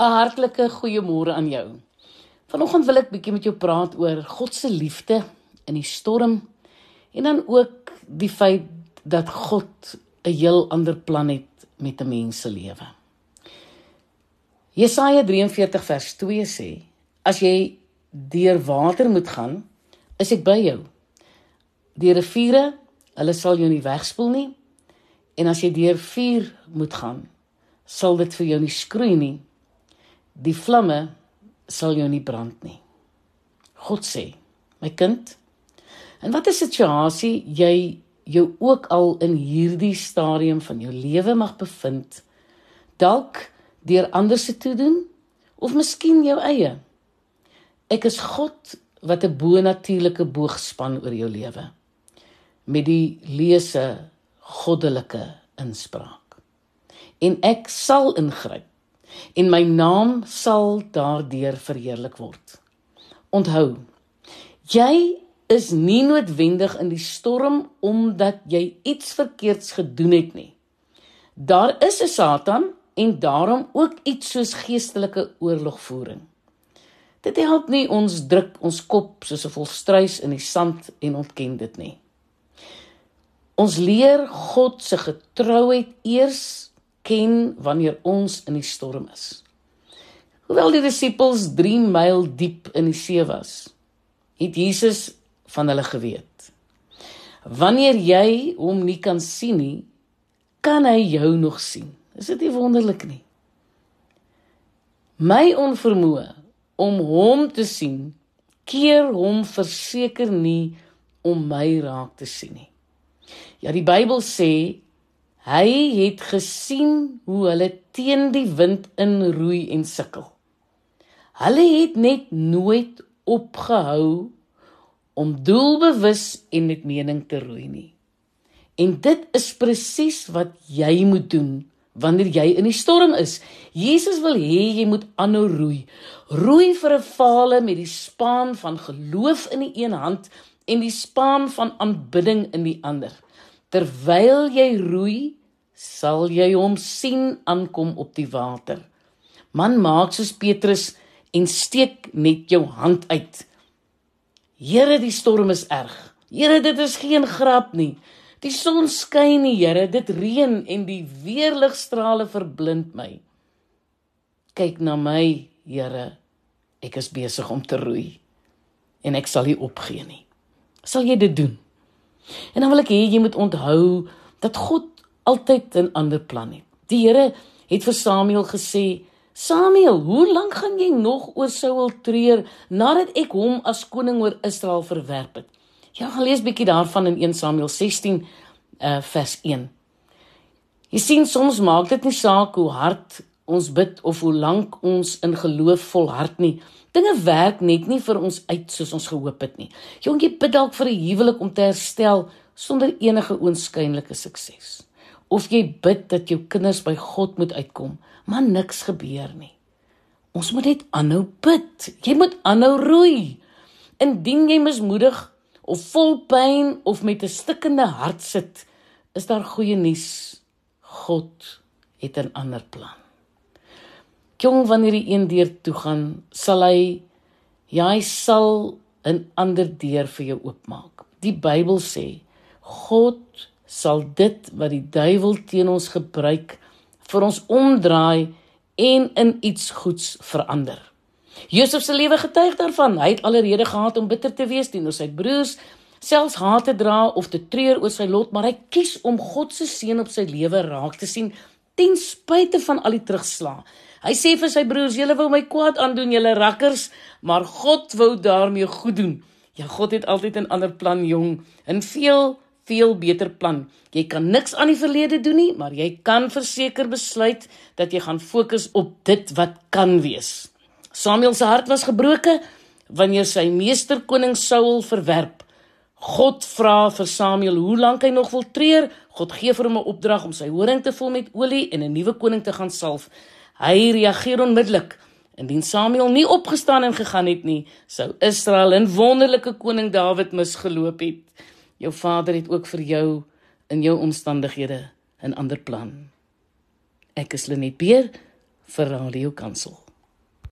'n Hartlike goeiemôre aan jou. Vanoggend wil ek bietjie met jou praat oor God se liefde in die storm en dan ook die feit dat God 'n heel ander plan het met 'n mens se lewe. Jesaja 43 vers 2 sê: As jy deur water moet gaan, is ek by jou. Deur riviere, hulle sal jou nie wegspoel nie. En as jy deur vuur moet gaan, sal dit vir jou nie skroei nie die vlamme sal jou nie brand nie. God sê, my kind, in watter situasie jy jou ook al in hierdie stadium van jou lewe mag bevind, dalk deur ander se toe doen of miskien jou eie. Ek is God wat 'n bo-natuurlike boog span oor jou lewe met die lese goddelike inspraak. En ek sal ingryp en my naam sal daardeur verheerlik word. Onthou, jy is nie noodwendig in die storm omdat jy iets verkeerds gedoen het nie. Daar is 'n Satan en daarom ook iets soos geestelike oorlogvoering. Dit help nie ons druk ons kop soos 'n volstruis in die sand en ontken dit nie. Ons leer God se getrouheid eers ken wanneer ons in die storm is. Hoewel die disippels 3 myl diep in die see was, het Jesus van hulle geweet. Wanneer jy hom nie kan sien nie, kan hy jou nog sien. Is dit nie wonderlik nie? My onvermoë om hom te sien, keer hom verseker nie om my raak te sien nie. Ja, die Bybel sê Hy het gesien hoe hulle teen die wind inroei en sukkel. Hulle het net nooit opgehou om doelbewus en met mening te roei nie. En dit is presies wat jy moet doen wanneer jy in die storm is. Jesus wil hê jy moet aanhou roei. Roei vir 'n fale met die spaan van geloof in die een hand en die spaan van aanbidding in die ander. Terwyl jy roei, sal jy hom sien aankom op die water. Man maak soos Petrus en steek net jou hand uit. Here, die storm is erg. Here, dit is geen grap nie. Die son skyn nie, Here, dit reën en die weerligstrale verblind my. Kyk na my, Here. Ek is besig om te roei en ek sal nie opgee nie. Sal jy dit doen? En dan wil ek hê jy moet onthou dat God altyd 'n ander plan het. Die Here het vir Samuel gesê: "Samuel, hoe lank gaan jy nog oor Saul treur nadat ek hom as koning oor Israel verwerp het?" Ja, gaan lees bietjie daarvan in 1 Samuel 16 uh eh, vers 1. Jy sien soms maak dit nie saak hoe hard ons bid of hoe lank ons in geloof volhard nie. Dinge werk net nie vir ons uit soos ons gehoop het nie. Jong, jy bid dalk vir 'n huwelik om te herstel sonder enige oënskynlike sukses of jy bid dat jou kinders by God moet uitkom, maar niks gebeur nie. Ons moet net aanhou bid. Jy moet aanhou roei. Indien jy mismoedig of vol pyn of met 'n stikkende hart sit, is daar goeie nuus. God het 'n ander plan. Jong, wanneer die een deur toe gaan, sal hy ja, hy sal 'n ander deur vir jou oopmaak. Die Bybel sê God sal dit wat die duiwel teen ons gebruik vir ons omdraai en in iets goeds verander. Josef se lewe getuig daarvan. Hy het alreeds gehad om bitter te wees teenoor sy broers, selfs haat te dra of te treur oor sy lot, maar hy kies om God se seën op sy lewe raak te sien ten spyte van al die terugslag. Hy sê vir sy broers: "Julle wou my kwaad aandoen, julle rakkers, maar God wou daarmee goed doen." Ja, God het altyd 'n ander plan, jong. In veel veel beter plan. Jy kan niks aan die verlede doen nie, maar jy kan verseker besluit dat jy gaan fokus op dit wat kan wees. Samuel se hart was gebroke wanneer sy meester koning Saul verwerp. God vra vir Samuel hoe lank hy nog wil treur. God gee vir hom 'n opdrag om sy horing te vul met olie en 'n nuwe koning te gaan salf. Hy reageer onmiddellik. Indien Samuel nie opgestaan en gegaan het nie, sou Israel 'n wonderlike koning Dawid misgeloop het. Jou Vader het ook vir jou in jou omstandighede 'n ander plan. Ek is Lenet Beer vir Radio Kansel.